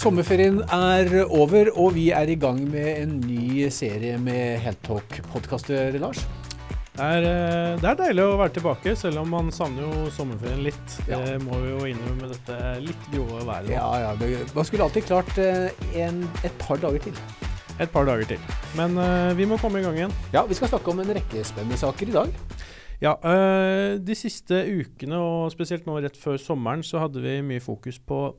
Sommerferien er over, og vi er i gang med en ny serie med Heltalk-podkaster, Lars. Det er, eh, det er deilig å være tilbake, selv om man savner jo sommerferien litt. Ja. Det må vi jo innrømme med dette litt grove været. Ja, ja, det, Man skulle alltid klart eh, en, et par dager til. Et par dager til. Men uh, vi må komme i gang igjen. Ja, Vi skal snakke om en rekke spennende saker i dag. Ja, eh, De siste ukene, og spesielt nå rett før sommeren, så hadde vi mye fokus på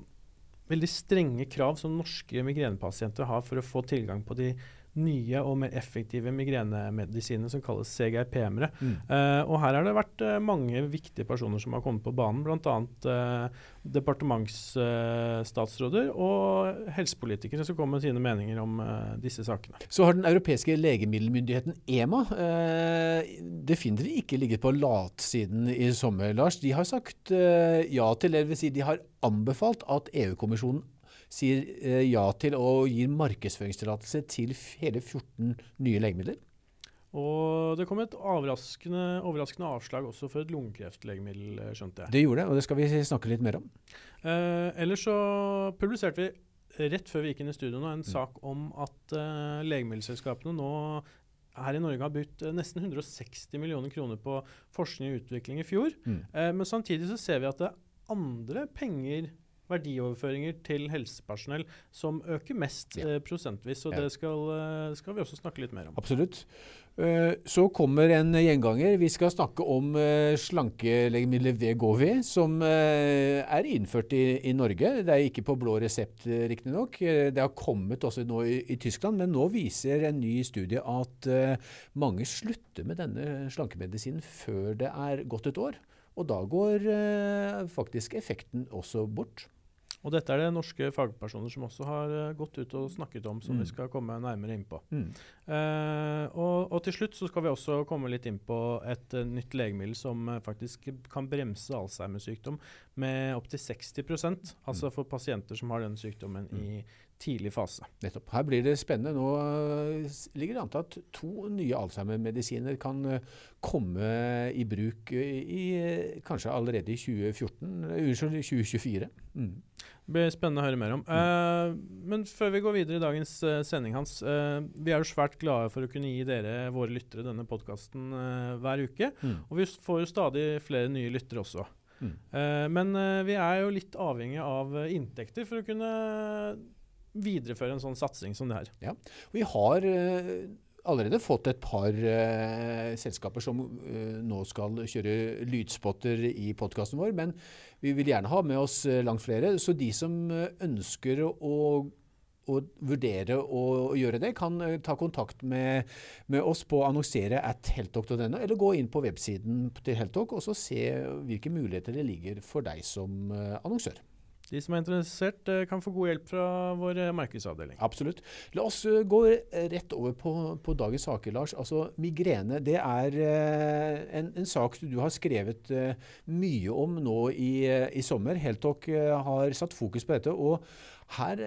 veldig strenge krav som norske migrenepasienter har for å få tilgang på de nye og mer effektive migrenemedisiner som kalles CGRP-ere. Mm. Uh, og her har det vært uh, mange viktige personer som har kommet på banen, bl.a. Uh, departementsstatsråder og helsepolitikere som kommer med sine meninger om eh, disse sakene. Så har den europeiske legemiddelmyndigheten EMA eh, definitivt ikke ligget på latsiden i sommer, Lars. De har sagt eh, ja til, det vil si de har anbefalt at EU-kommisjonen sier eh, ja til og gir markedsføringstillatelse til hele 14 nye legemidler. Og det kom et overraskende, overraskende avslag også for et lungekreftlegemiddel, eh, skjønte jeg. Det gjorde det, og det skal vi snakke litt mer om. Eh, ellers så publiserte vi rett før vi gikk inn i studio nå en sak om at eh, legemiddelselskapene nå her i Norge har brukt eh, nesten 160 millioner kroner på forskning og utvikling i fjor. Mm. Eh, men samtidig så ser vi at det er andre penger, verdioverføringer til helsepersonell, som øker mest Ja. eh, prosentvis. Og Ja. det skal, eh, skal vi også snakke litt mer om. Absolutt. Eh, Så kommer en gjenganger. Vi skal snakke om slankelegemiddelet Vegovi, som er innført i, i Norge. Det er ikke på blå resept, riktignok. Det har kommet også nå i, i Tyskland, men nå viser en ny studie at mange slutter med denne slankemedisinen før det er gått et år. Og da går faktisk effekten også bort. Og dette er det norske fagpersoner som også har eh, gått ut og snakket om, som Mm. vi skal komme nærmere inn på. Mm. Uh, og, og til slutt så skal vi også komme litt inn på et uh, nytt legemiddel som uh, faktisk kan bremse Alzheimer-sykdom med opptil 60% altså for pasienter som har den sykdommen i tidlig fase. Nettopp. Her blir det spennende. Nå ligger det an til at to nye Alzheimer-medisiner kan komme i bruk i, kanskje allerede i 2014, eh, unnskyld, 2024. Mm. Blir spennende å høre mer om. Uh, men før vi går videre i dagens uh, sending, Hans. Uh, vi er jo svært glade for å kunne gi dere, våre lyttere, denne podkasten hver uke. Mm. Og vi får jo stadig flere nye lyttere også. Mm. Men vi er jo litt avhengig av inntekter for å kunne videreføre en sånn satsing som det her. Ja, Vi har allerede fått et par uh, selskaper som uh, nå skal kjøre lydspotter i podkasten vår, men vi vil gjerne ha med oss eh, langt flere. Så de som ønsker å å vurdere å gjøre det, kan ta kontakt med, med oss på annonsere at heltalk.no, eller gå inn på websiden til Heltalk og så se hvilke muligheter det ligger for deg som annonsør. De som er interessert, eh, kan få god hjelp fra vår eh, markedsavdeling. Absolutt. La oss eh, gå rett over på, på dagens saker, Lars. Altså, Migrene det er en, en sak du har skrevet mye om nå i, i sommer. Heltalk eh, har satt fokus på dette. og her,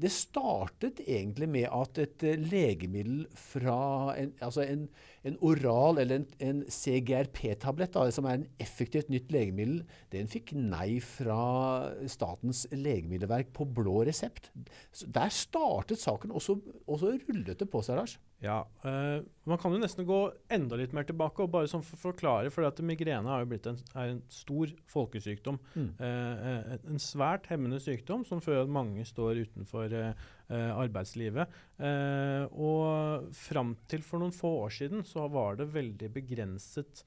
Det startet egentlig med at et legemiddel fra en, altså en, en oral eller en, en CGRP-tablett, som er en effektivt nytt legemiddel, den fikk nei fra Statens legemiddelverk på blå resept. Så der startet saken, og så, rullet det på seg, Lars. Ja, eh, Man kan jo nesten gå enda litt mer tilbake og bare sånn for forklare, for at migrene har jo blitt en, en stor folkesykdom. Mm. Eh, eh, en svært hemmende sykdom som fører at mange står utenfor eh, eh, arbeidslivet. Eh, og fram til for noen få år siden så var det veldig begrenset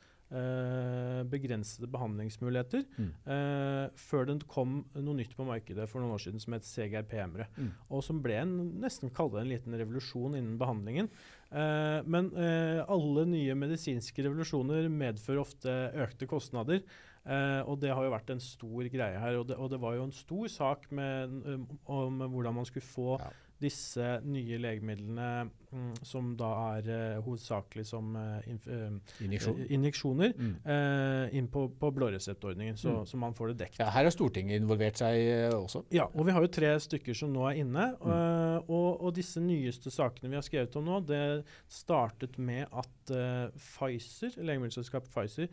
begrensede behandlingsmuligheter. Mm. eh, før det kom noe nytt på markedet for noen år siden som het CGRP-emre Mm. Og som ble en, nesten kalt en liten revolusjon innen behandlingen. Eh, men eh, alle nye medisinske revolusjoner medfører ofte økte kostnader. Uh, og det har jo vært en stor greie her. Og det, og det var jo en stor sak med, um, om hvordan man skulle få Ja. Disse nye legemidlene, mm, som da er eh, hovedsakelig som eh, inf eh, Injeksjon. eh, injeksjoner, Mm. eh, inn på, på blåreseptordningen, så, Mm. så man får det dekket. Ja, her har Stortinget involvert seg eh, også. Ja, og vi har jo tre stykker som nå er inne. Øh, og, og disse nyeste sakene vi har skrevet om nå, det startet med at øh, Pfizer, legemiddelselskapet Pfizer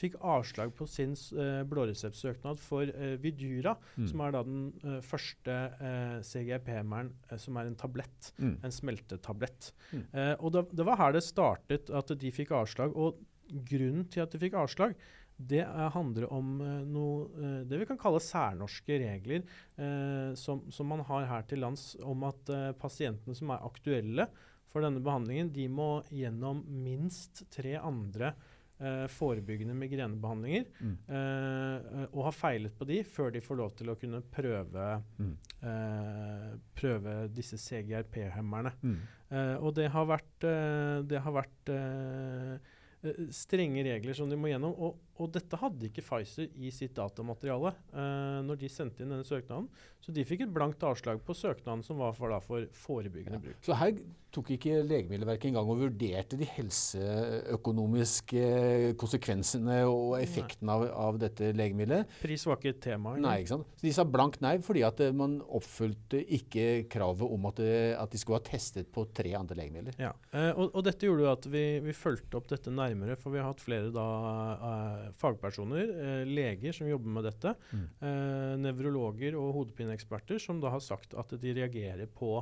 fikk avslag på sin uh, blåreseptsøknad for uh, Vidura, mm. som er da den uh, første uh, CGRP-hemmeren som er en tablett. Mm. En smeltetablett. Mm. og det, det, var her det startet at de fikk avslag. Og grunnen til at de fikk avslag, det handler om noe det vi kan kalle særnorske regler som, som, man har her til lands, om at pasientene som er aktuelle for denne behandlingen, de må gjennom minst tre andre eh, forebyggende migrenebehandlinger mm. eh, og har feilet på de før de får lov til å kunne prøve, mm. eh, prøve disse CGRP-hemmerne. Mm. Eh, og det har vært, eh, det har vært eh, strenge regler som de må gjennom. Og, og, dette hadde ikke Pfizer i sitt datamateriale uh, når de sendte inn denne søknaden. Så de fikk et blankt avslag på søknaden som var for, da, for forebyggende ja. bruk. Så her tok ikke Legemiddelverket engang og vurderte de helseøkonomiske konsekvensene og effekten av, av, dette legemiddelet? Pris var ikke et tema? Nei, ikke sant? Så de sa blankt nei fordi at uh, man oppfylte ikke kravet om at, det, at, de skulle ha testet på tre andre legemidler. Ja, og, og, dette gjorde jo at vi, vi fulgte opp dette nærmere, for vi har hatt flere da fagpersoner, eh, leger som jobber med dette, mm. eh, nevrologer og hodepineeksperter, som da har sagt at de reagerer på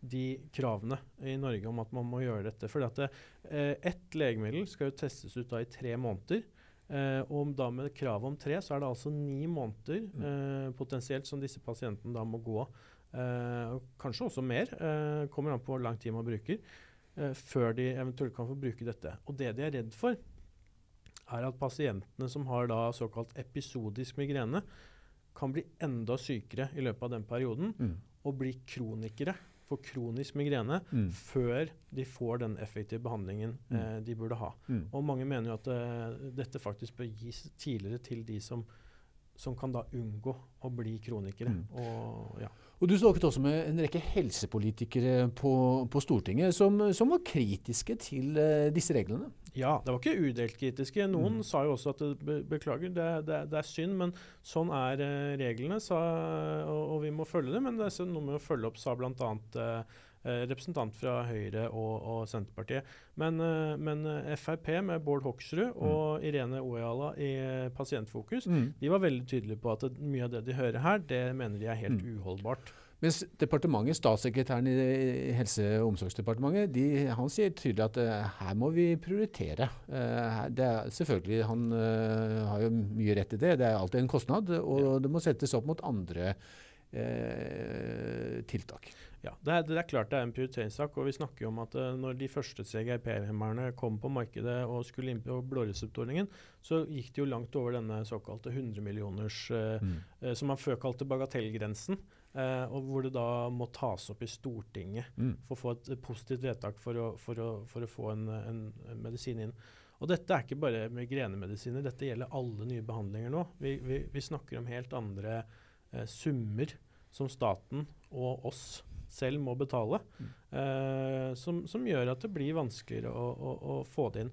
de kravene i Norge om at man må gjøre dette. For at eh, ett legemiddel skal jo testes ut da i tre måneder. Eh, og da med krav om tre, så er det altså ni måneder mm. eh, potensielt som disse pasientene da må gå. Eh, kanskje også mer, eh, kommer an på hvor lang tid man bruker, før de eventuelt kan få bruke dette. Og det de er redd for, er at pasientene som har da såkalt episodisk migrene, kan bli enda sykere i løpet av den perioden mm. og bli kronikere for kronisk migrene mm. før de får den effektive behandlingen mm. eh, de burde ha. Mm. Og mange mener jo at uh, dette faktisk bør gis tidligere til de som, som kan da unngå å bli kronikere. Mm. Og, ja. Og Du snakket også med en rekke helsepolitikere på, på Stortinget som, som, var kritiske til uh, disse reglene. Ja, det var ikke udelt kritiske. Noen mm. sa jo også at be, beklager, det, det, det, er synd, men sånn er uh, reglene, sa, og, og, vi må følge det. Men det er noe med å følge opp, sa bl.a. Eh, representant fra Høyre og, og Senterpartiet. Men, men, Frp med Bård Hoksrud mm. og Irene Ojala i Pasientfokus mm. de var veldig tydelige på at mye av det de hører her, det mener de er helt mm. uholdbart. Mens departementet, statssekretæren i Helse- og omsorgsdepartementet, de, han sier tydelig at uh, her må vi prioritere. Uh, det er, selvfølgelig, Han uh, har jo mye rett i det. Det er alltid en kostnad, og ja. det må settes opp mot andre tiltak. Ja, det er, det er, klart det er en prioriteringssak. og vi snakker jo om at uh, når de første CGRP-hemmerne kom på markedet og skulle inn på blåreseptordningen, så gikk det jo langt over denne såkalte 100 millioners, uh, mm. uh, som man før kalte bagatellgrensen. Og hvor det da må tas opp i Stortinget mm. for å få et positivt vedtak for å, for å, for å få en, en, medisin inn. Og dette er ikke bare migrenemedisiner, dette gjelder alle nye behandlinger nå. Vi, vi, vi snakker om helt andre summer som staten og oss selv må betale, mm. Eh, som, som, gjør at det blir vanskeligere å, å, å få det inn.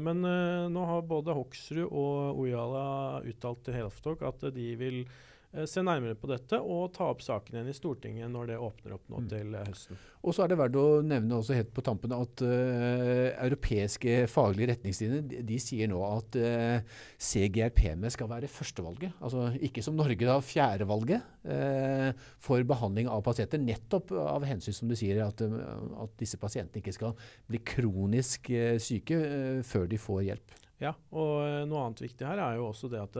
men nå har både Hoksrud og Ojala uttalt til Helftalk at de vil Eh, se nærmere på dette og ta opp saken igjen i Stortinget når det åpner opp nå mm. til eh, høsten. Og så er det verdt å nevne også helt på tampen at uh, europeiske faglige retningslinjer de, de, sier nå at uh, CGRP-med skal være førstevalget. Altså ikke som Norge, da fjerdevalget uh, for behandling av pasienter. Nettopp av hensyn, som du sier, at, at disse pasientene ikke skal bli kronisk syke før de får hjelp. Ja, og noe annet viktig her er jo også det at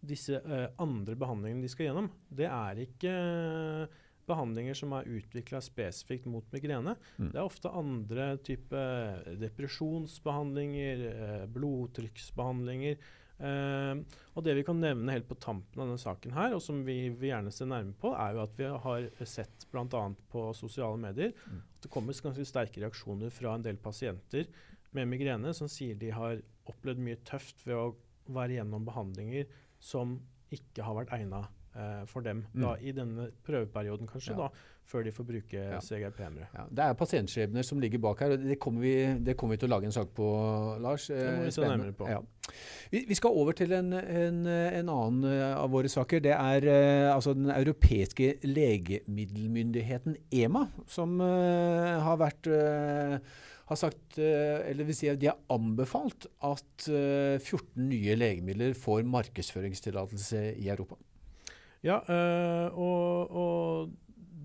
disse uh, andre behandlingene de skal gjennom, det er ikke uh, behandlinger som er utvikla spesifikt mot migrene. Mm. Det er ofte andre type depresjonsbehandlinger, uh, blodtrykksbehandlinger. og det vi kan nevne helt på tampen av denne saken her, og som vi vil gjerne se nærme på, er jo at vi har sett bl.a. på sosiale medier mm. at det kommer ganske sterke reaksjoner fra en del pasienter med migrene som sier de har opplevd mye tøft ved å være gjennom behandlinger som ikke har vært egna eh, for dem mm. da, i denne prøveperioden, kanskje, ja. da, før de får bruke ja. CGRP-ere. Ja, det er pasientskjebner som ligger bak her. og Det kommer vi, det kommer vi til å lage en sak på, Lars. Det må vi se nærmere på. Vi, vi, skal over til en, en, en, annen eh, av våre saker. Det er eh, altså den europeiske legemiddelmyndigheten EMA, som uh, har vært har sagt, eller vil si at de har anbefalt at 14 nye legemidler får markedsføringstillatelse i Europa. Ja, og, og,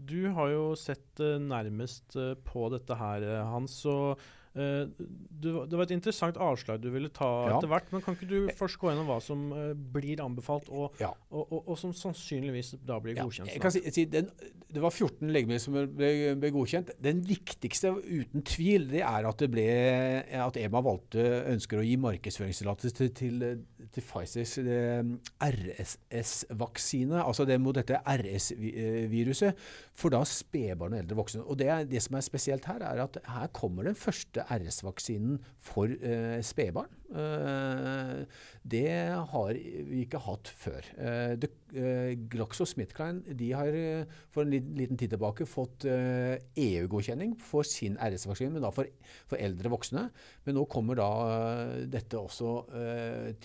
du har jo sett nærmest på dette her, Hans. og Uh, du, det var et interessant avslag du ville ta ja. etter hvert. Men kan ikke du først gå gjennom hva som uh, blir anbefalt, og, ja. og, og, og, som sannsynligvis da blir godkjent? Ja, jeg kan si, si den, det var 14 legemidler som ble, ble, godkjent. Den viktigste, uten tvil, det er at, det ble, at EMA valgte, ønsker å gi markedsføringstillatelse til, til, til, Pfizers RSS-vaksine, altså det mot dette RS-viruset, for da spedbarn og eldre voksne. Og det, det som er spesielt her, er at her kommer den første RS-vaksinen for eh, spedbarn. Eh, det har vi ikke hatt før. Eh, eh, GlaxoSmithKline har for en liten, tid tilbake fått EU-godkjenning for sin RS-vaksine, men da for, for, eldre voksne. Men nå kommer da dette også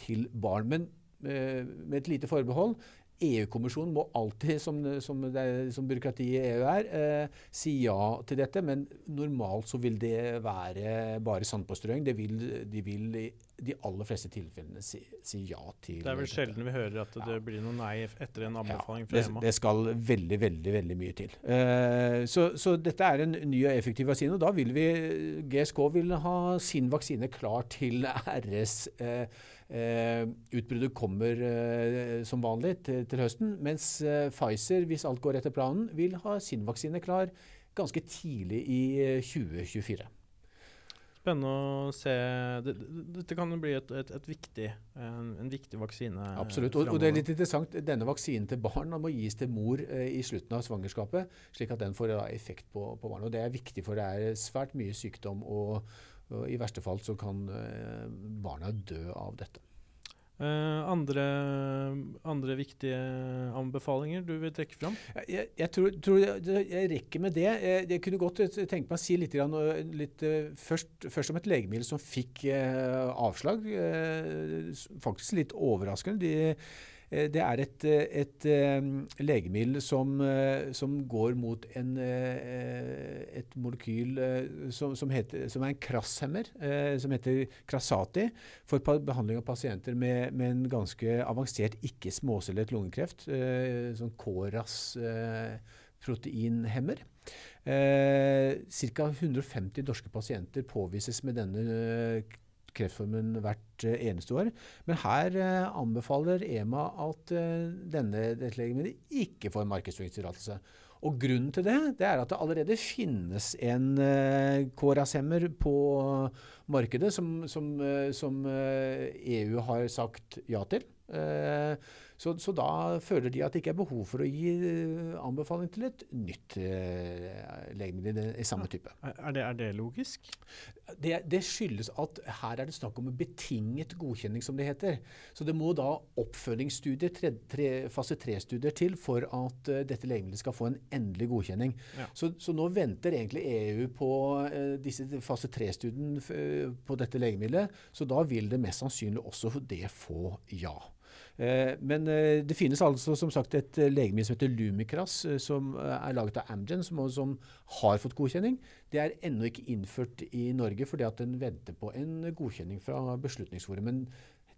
til barn. Men med et lite forbehold. EU-kommisjonen må alltid, som, som, som byråkratiet i EU er, eh, si ja til dette. Men normalt så vil det være bare sandpåstrøing. De vil, de vil i de aller fleste tilfellene si, si, ja til Det er vel sjelden vi hører at det ja. blir noe nei etter en anbefaling fra EMA. Det, det skal veldig, veldig veldig mye til. Eh, så, så, dette er en ny og effektiv vaksine. og da vil vi, GSK vil ha sin vaksine klar til RS. Eh, utbruddet kommer eh, som vanlig til, til høsten, mens eh, Pfizer, hvis alt går etter planen, vil ha sin vaksine klar ganske tidlig i 2024. Spennende å se. Dette kan jo bli et, et, et viktig, en, en, viktig vaksine. Absolutt. Og, og, det er litt interessant, Denne vaksinen til barn må gis til mor eh, i slutten av svangerskapet, slik at den får effekt på, på barnet. Og Det er viktig, for det er svært mye sykdom og og I verste fall så kan eh, barna dø av dette. Uh, andre, andre, viktige anbefalinger du vil trekke fram? Jeg, jeg tror, tror jeg, jeg, rekker med det. Jeg, jeg, kunne godt tenke meg å si litt, litt først, først, om et legemiddel som fikk uh, avslag. Uh, faktisk litt overraskende. De, Eh, det er et, eh, et, eh, legemiddel som, som, går mot en, et molekyl som, som, heter, som, er en krasshemmer, som heter Krasati, for behandling av pasienter med, med en ganske avansert ikke-småcellet lungekreft, sånn KRAS proteinhemmer. Eh, Ca. 150 norske pasienter påvises med denne kreftformen hvert eh, eneste år. Men her eh, anbefaler EMA at eh, denne, legemiddelet ikke får markedsføringstillatelse. Og Grunnen til det, det er at det allerede finnes en uh, KRAS-hemmer på markedet som, som, uh, som EU har sagt ja til. Uh, så, så, da føler de at det ikke er behov for å gi uh, anbefaling til et nytt eh, legemiddel i samme type. Er det, er det logisk? Det, det, skyldes at her er det snakk om en betinget godkjenning, som det heter. Så det må da oppfølgingsstudier, tre, tre, fase 3-studier til for at uh, dette legemiddelet skal få en endelig godkjenning. Ja. Så, så, nå venter egentlig EU på disse fase 3-studiene på dette legemiddelet. Så da vil det mest sannsynlig også det få ja. Eh, men eh, det finnes altså som sagt et eh, legemiddel som heter Lumikras, som er laget av Amgen, som, som har fått godkjenning. Det er ennå ikke innført i Norge fordi at den venter på en godkjenning fra Beslutningsforum.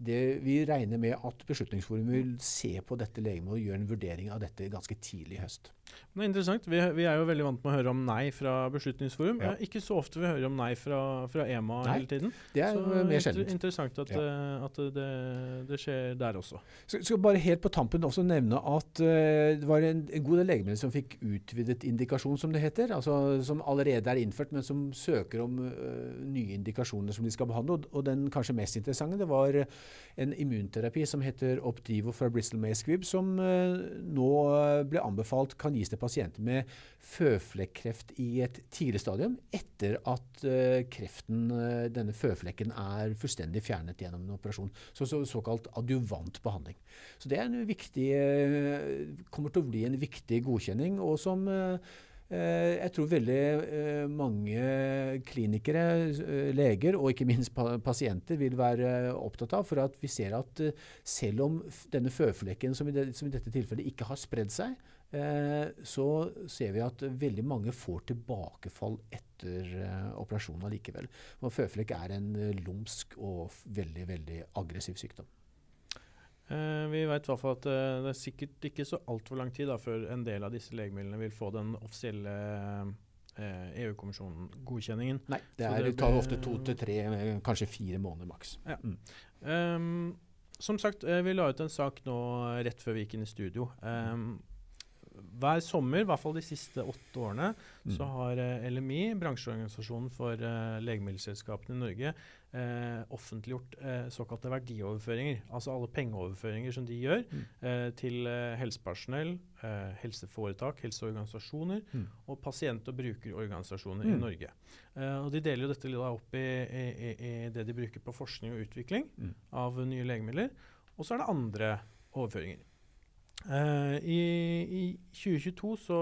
Det, vi regner med at Beslutningsforum vil se på dette legemet og gjøre en vurdering av dette ganske tidlig i høst. Det er interessant. Vi, vi, er jo veldig vant med å høre om nei fra Beslutningsforum. Ja. Ikke så ofte vi hører om nei fra, fra EMA nei, hele tiden. Det er så mer sjeldent. Interessant at, ja. uh, at det, det, skjer der også. Så skal bare helt på tampen også nevne at uh, det var en, en, god del legemidler som fikk utvidet indikasjon, som det heter. Altså som allerede er innført, men som søker om uh, nye indikasjoner som de skal behandle. Og, og, den kanskje mest interessante det var en immunterapi som heter Opdivo fra Bristol May Squibb, som nå ble anbefalt kan gis til pasienter med føflekkreft i et tidlig stadium etter at uh, kreften, denne føflekken, er fullstendig fjernet gjennom en operasjon. Så, så, såkalt adjuvant behandling. Så det er en viktig, kommer til å bli en viktig godkjenning, og som jeg tror veldig mange klinikere, leger og ikke minst pasienter vil være opptatt av. For at vi ser at selv om denne føflekken, som i, dette tilfellet ikke har spredd seg, Eh, så ser vi at veldig mange får tilbakefall etter operasjonen allikevel. Føflekk er en lumsk og veldig, veldig aggressiv sykdom. Uh, vi vet i hvert fall at det er sikkert ikke så altfor lang tid da, før en del av disse legemidlene vil få den offisielle EU-kommisjonen godkjenningen. Nei, det, er, det, tar ofte to til tre, kanskje fire måneder maks. Ja. Mm. Um, som sagt, vi la ut en sak nå rett før vi gikk inn i studio. Um, hver sommer, i hvert fall de siste åtte årene, mm. så har eh, LMI, bransjeorganisasjonen for eh, legemiddelselskapene i Norge, eh, offentliggjort eh, såkalte verdioverføringer. Altså alle pengeoverføringer som de gjør mm. Eh, til eh, helsepersonell, helseforetak, helseorganisasjoner mm. og pasient- og brukerorganisasjoner i mm. Norge. og De deler jo dette opp i, i, i, det de bruker på forskning og utvikling mm. av nye legemidler. Og så er det andre overføringer. Uh, i, i, 2022 så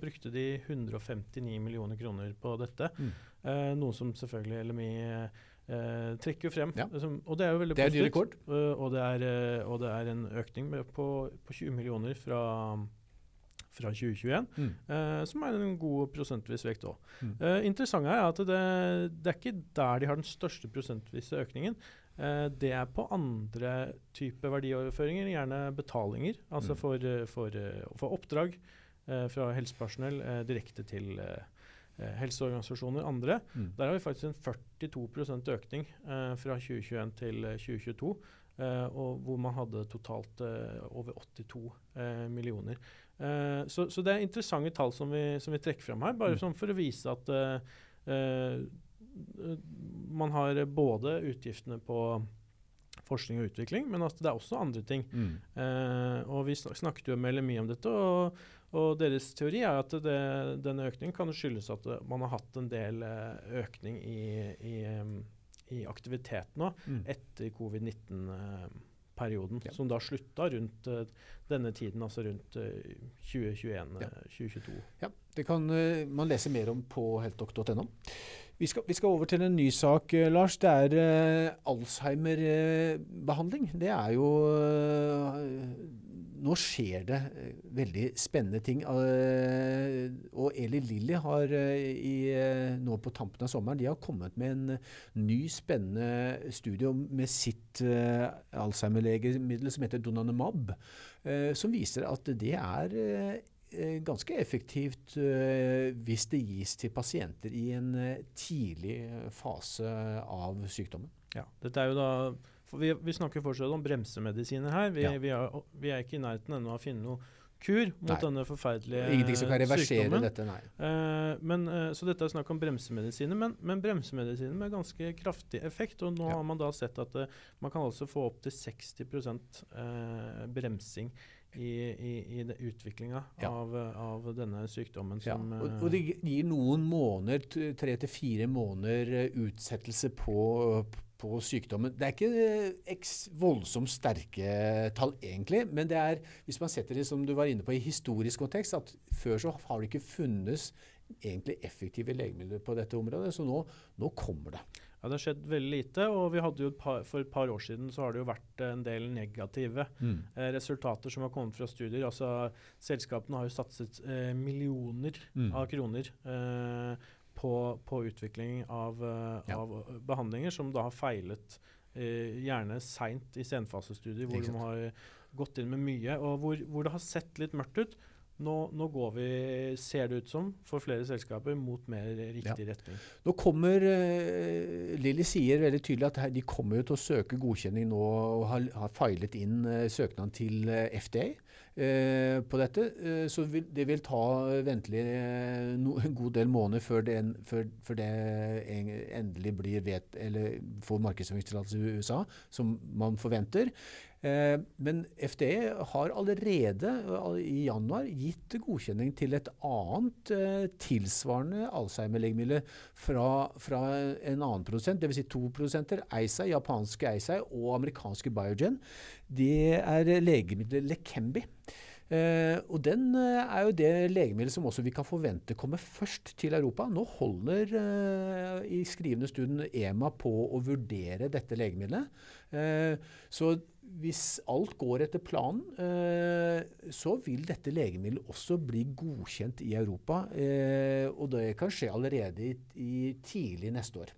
brukte de 159 millioner kroner på dette. Mm. Uh, noe som selvfølgelig LMI uh, trekker frem. Ja. Som, og det er jo veldig det er positivt. og, det er, og det er en økning på, på 20 millioner fra, fra 2021, mm. som er en god prosentvis vekt òg. Mm. interessant her er at det, det, er ikke der de har den største prosentvise økningen. Eh, det er på andre typer verdioverføringer, gjerne betalinger. Altså mm. for, eh, for, eh, for, oppdrag fra helsepersonell direkte til helseorganisasjoner og andre. Mm. Der har vi faktisk en 42% økning fra 2021 til 2022. og hvor man hadde totalt over 82 millioner. Så, så, det er interessante tall som vi, som vi trekker fram her, bare mm. sånn for å vise at man har både utgiftene på forskning og utvikling, men altså det er også andre ting. Mm. Eh, og Vi snakket jo med mye om dette, og, og, deres teori er at det, denne økningen kan skyldes at man har hatt en del eh, økning i, i, i aktivitet nå mm. etter covid-19-perioden, ja. som da slutta rundt uh, denne tiden, altså rundt uh, 2021-2022. Ja. ja. det kan man lese mer om på heltdok.no. Vi skal, vi skal, over til en ny sak, eh, Lars. Det er eh, Alzheimer-behandling. Det er jo eh, Nå skjer det veldig spennende ting. og Eli Lilly har i, nå på tampen av sommeren de har kommet med en ny, spennende studie med sitt Alzheimer-legemiddel som heter Donanemab, som viser at det er Eh, ganske effektivt eh, hvis det gis til pasienter i en eh, tidlig fase av sykdommen. Ja, dette er jo da, vi, vi, snakker fortsatt om bremsemedisiner her. Vi, ja. vi, er, vi er, ikke i nærheten ennå av å finne noe kur mot nei. denne forferdelige Ingenting som kan reversere sykdommen. dette, nei. Eh, men, eh, så dette er snakk om bremsemedisiner, men, men bremsemedisiner med ganske kraftig effekt. Og nå ja. har man da sett at eh, man kan altså få opptil 60% bremsing i, i, i utviklinga ja. av, av, denne sykdommen. Som, ja. og, og, det gir noen måneder, tre til fire måneder eh, utsettelse på, på sykdommen. Det er ikke voldsomt sterke tall, egentlig, men det er, hvis man setter det som du var inne på i historisk kontekst, at før så har det ikke funnes egentlig effektive legemidler på dette området, så nå, nå kommer det. Ja, Det har skjedd veldig lite. og vi hadde jo et par, For et par år siden så har det jo vært en del negative mm. eh, resultater som har kommet fra studier. Altså Selskapene har jo satset eh, millioner mm. av kroner eh, på, på, utvikling av, eh, ja. av, behandlinger som da har feilet eh, gjerne seint i senfasestudier, hvor de har gått inn med mye, og hvor, hvor det har sett litt mørkt ut. Nå, nå, går vi, ser det ut som, for flere selskaper mot mer riktig ja. retning. Nå kommer uh, Lilly sier veldig tydelig at de kommer til å søke godkjenning nå og har, har feilet inn uh, søknaden til eh, FDA uh, på dette. så vil, det vil ta ventelig no, god del måneder før det, før, før det endelig blir vet, eller får markedsføringstillatelse i USA, som man forventer. Eh, men FDE har allerede eh, i januar gitt godkjenning til et annet eh, tilsvarende Alzheimer-legemiddel fra, fra, en annen produsent, dvs. Si to produsenter, Eisai, japanske Eisai og amerikanske Biogen. Det er legemiddelet Lekembi. Eh, og den eh, er jo det legemiddelet som også vi kan forvente kommer først til Europa. Nå holder eh, i skrivende stund EMA på å vurdere dette legemiddelet. Eh, så hvis alt går etter planen, eh, så vil dette legemiddelet også bli godkjent i Europa. Eh, og det kan skje allerede i, i tidlig neste år.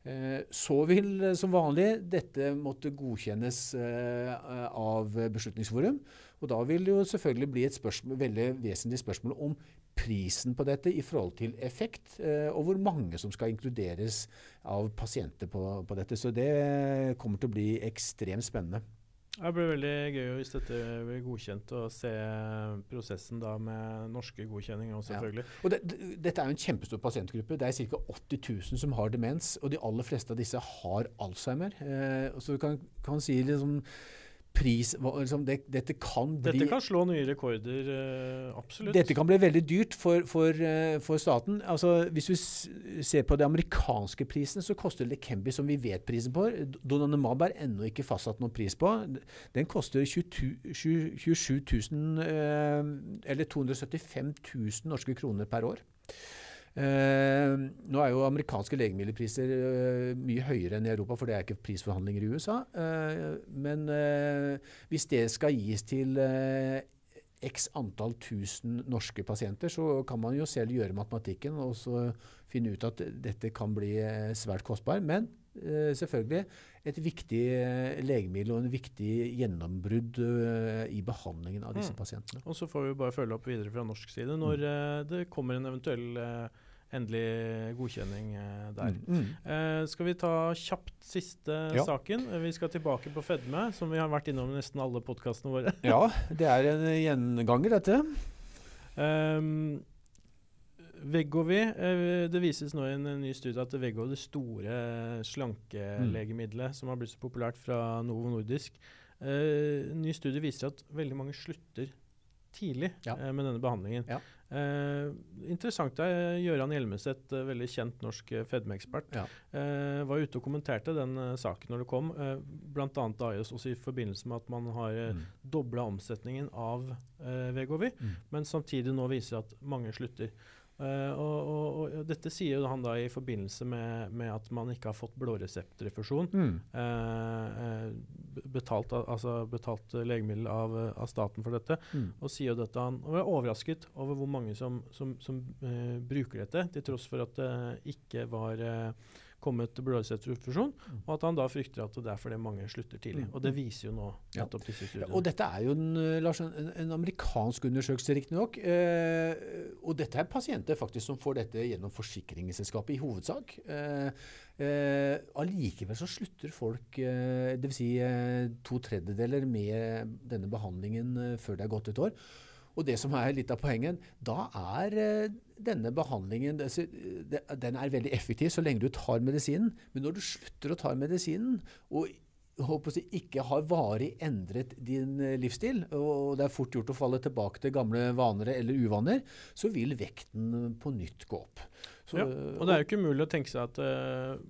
Så vil som vanlig dette måtte godkjennes av Beslutningsforum. Og da vil det jo selvfølgelig bli et spørsmål, veldig vesentlig spørsmål om prisen på dette i forhold til effekt, og hvor mange som skal inkluderes av pasienter på, på dette. Så det kommer til å bli ekstremt spennende. Det blir veldig gøy hvis dette blir godkjent, å se prosessen da med norske godkjenninger òg, selvfølgelig. Ja. Og det, det, dette er jo en kjempestor pasientgruppe. Det er ca. 80 000 som har demens, og de aller fleste av disse har Alzheimer. Eh, så du kan, kan si liksom pris liksom det, Dette kan bli Dette kan slå nye rekorder, uh, absolutt. Dette kan bli veldig dyrt for, for, uh, for staten. Altså, hvis vi ser på de amerikanske prisene, så koster Lekembi, som vi vet prisen på Donanumab er ennå ikke fastsatt noen pris på. Den koster 22, 27 000, uh, eller 275 000 norske kroner per år. Eh, nå er jo amerikanske legemiddelpriser eh, mye høyere enn i Europa, for det er ikke prisforhandlinger i USA. Eh, men hvis det skal gis til x antall tusen norske pasienter, så kan man jo selv gjøre matematikken og så finne ut at dette kan bli svært kostbar. Men selvfølgelig et viktig legemiddel og en viktig gjennombrudd i behandlingen av disse mm. pasientene. Og Så får vi bare følge opp videre fra norsk side når mm. det kommer en eventuell endelig godkjenning eh, der. Mm, mm. Eh, skal vi ta kjapt siste ja. saken? Eh, vi skal tilbake på fedme, som vi har vært innom i nesten alle podkastene våre. ja, det er en gjenganger, dette. Um, Vegovi, eh, Det vises nå i en, en ny studie at Vegovi, det store slankelegemiddelet mm. som har blitt så populært fra Novo Nordisk, En ny studie viser at veldig mange slutter tidlig ja. eh, med denne behandlingen. Ja. Eh, interessant er Gøran Hjelmeset, eh, veldig kjent norsk eh, fedmeekspert, ja. eh, var ute og kommenterte den saken når det kom. eh, Bl.a. også i forbindelse med at man har eh, mm. dobla omsetningen av eh, Vegovi, mm. men samtidig nå viser at mange slutter. Uh, og, og, og, dette sier han da i forbindelse med, med at man ikke har fått blåreseptrefusjon. Mm. Uh, betalt, altså betalt legemiddel av, av, staten for dette. Mm. Og sier jo dette han og er overrasket over hvor mange som, som, som uh, bruker dette, til tross for at det ikke var kommet blodreseptrefusjon, mm. og at han da frykter at det er fordi mange slutter tidlig. Mm. Og det viser jo nå nettopp disse studiene. Ja, og dette er jo en, eh, Lars, en, en amerikansk undersøkelse, riktignok. Eh, og dette er pasienter faktisk som får dette gjennom forsikringsselskapet i hovedsak. Eh, eh, allikevel så slutter folk, eh, dvs. Si, eh, to tredjedeler med denne behandlingen eh, før det er gått et år. Og det som er litt av poenget, da er eh, denne behandlingen den er veldig effektiv så lenge du tar medisinen. Men når du slutter å ta medisinen og håper å ikke har varig endret din eh, livsstil, og det er fort gjort å falle tilbake til gamle vaner eller uvaner, så vil vekten på nytt gå opp. Så, ja, og det er jo ikke umulig å tenke seg at uh,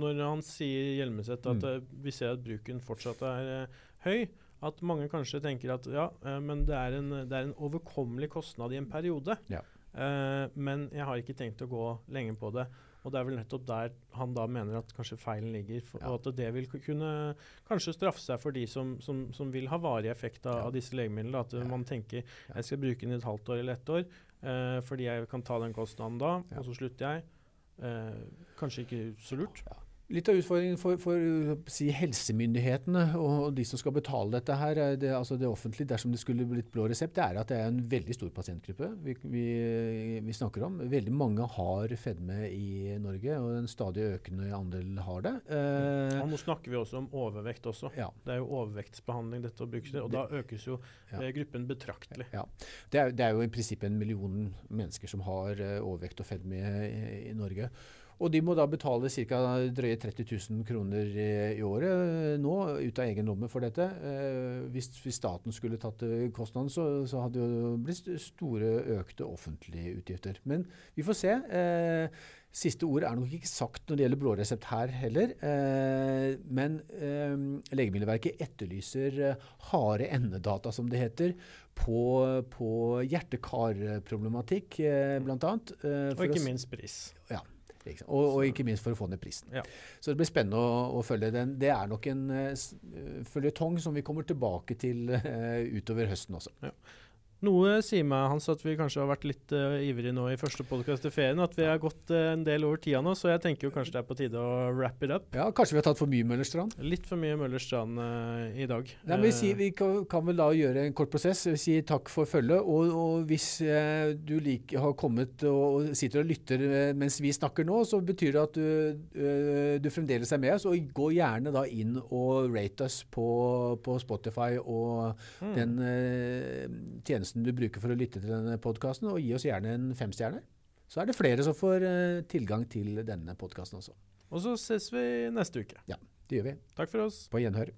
når han sier Hjelmeset at mm. vi ser at bruken fortsatt er uh, høy, at mange kanskje tenker at ja, uh, men det er, en, det er, en, overkommelig kostnad i en periode. Ja. Uh, men jeg har ikke tenkt å gå lenge på det. Og det er vel nettopp der han da mener at kanskje feilen ligger. For, ja. Og at det vil kunne kanskje straffe seg for de som, som, som vil ha varig effekt av, ja. av disse legemidlene. At man tenker jeg skal bruke den i et halvt år eller ett år uh, fordi jeg kan ta den kostnaden da, og så slutter jeg. kanskje ikke så lurt. Ja. Litt av utfordringen for, for si, helsemyndighetene og de som skal betale dette, her, det, altså det offentlige, dersom det skulle blitt blå resept, det er at det er en veldig stor pasientgruppe vi, vi, vi, snakker om. Veldig mange har fedme i Norge, og en stadig økende andel har det. Eh, og nå snakker vi også om overvekt også. Ja. Det er jo overvektsbehandling dette brukes til, og da økes jo ja. Eh, gruppen betraktelig. Ja. Det er, det er, jo i prinsippet en million mennesker som har overvekt og fedme i, i Norge. Og de må da betale ca. drøye 30 000 kroner i, året nå, ut av egen lomme for dette. Eh, hvis, hvis, staten skulle tatt kostnaden, så, så, hadde det jo blitt store økte offentlige utgifter. Men vi får se. Eh, Siste ord er nok ikke sagt når det gjelder blå resept her heller. Eh, men eh, Legemiddelverket etterlyser eh, harde endedata, som det heter, på, på hjerte-kar-problematikk eh, bl.a. Eh, og ikke minst pris. Ja. Og, og, ikke minst for å få ned prisen. Ja. Så det blir spennende å, å, følge den. Det er nok en uh, føljetong som vi kommer tilbake til uh, utover høsten også. Ja. Noe sier meg Hans, at vi kanskje har vært litt uh, ivrige nå i første podkast til ferien. At vi har gått uh, en del over tida nå, så jeg tenker jo kanskje det er på tide å wrap it up. Ja, Kanskje vi har tatt for mye Møllerstrand? Litt for mye Møllerstrand uh, i dag. Nei, men vi, sier, vi kan, kan, vel da gjøre en kort prosess. Vi sier takk for følget. Og, og, hvis du like, har kommet og sitter og lytter mens vi snakker nå, så betyr det at du, du fremdeles er med oss. Og gå gjerne da inn og rate oss på, på Spotify og mm. den tjenesten tjenesten du bruker for å lytte til denne podkasten, og gi oss gjerne en femstjerne. Så er det flere som får uh, tilgang til denne podkasten også. Og så ses vi neste uke. Ja, det gjør vi. Takk for oss. På gjenhør.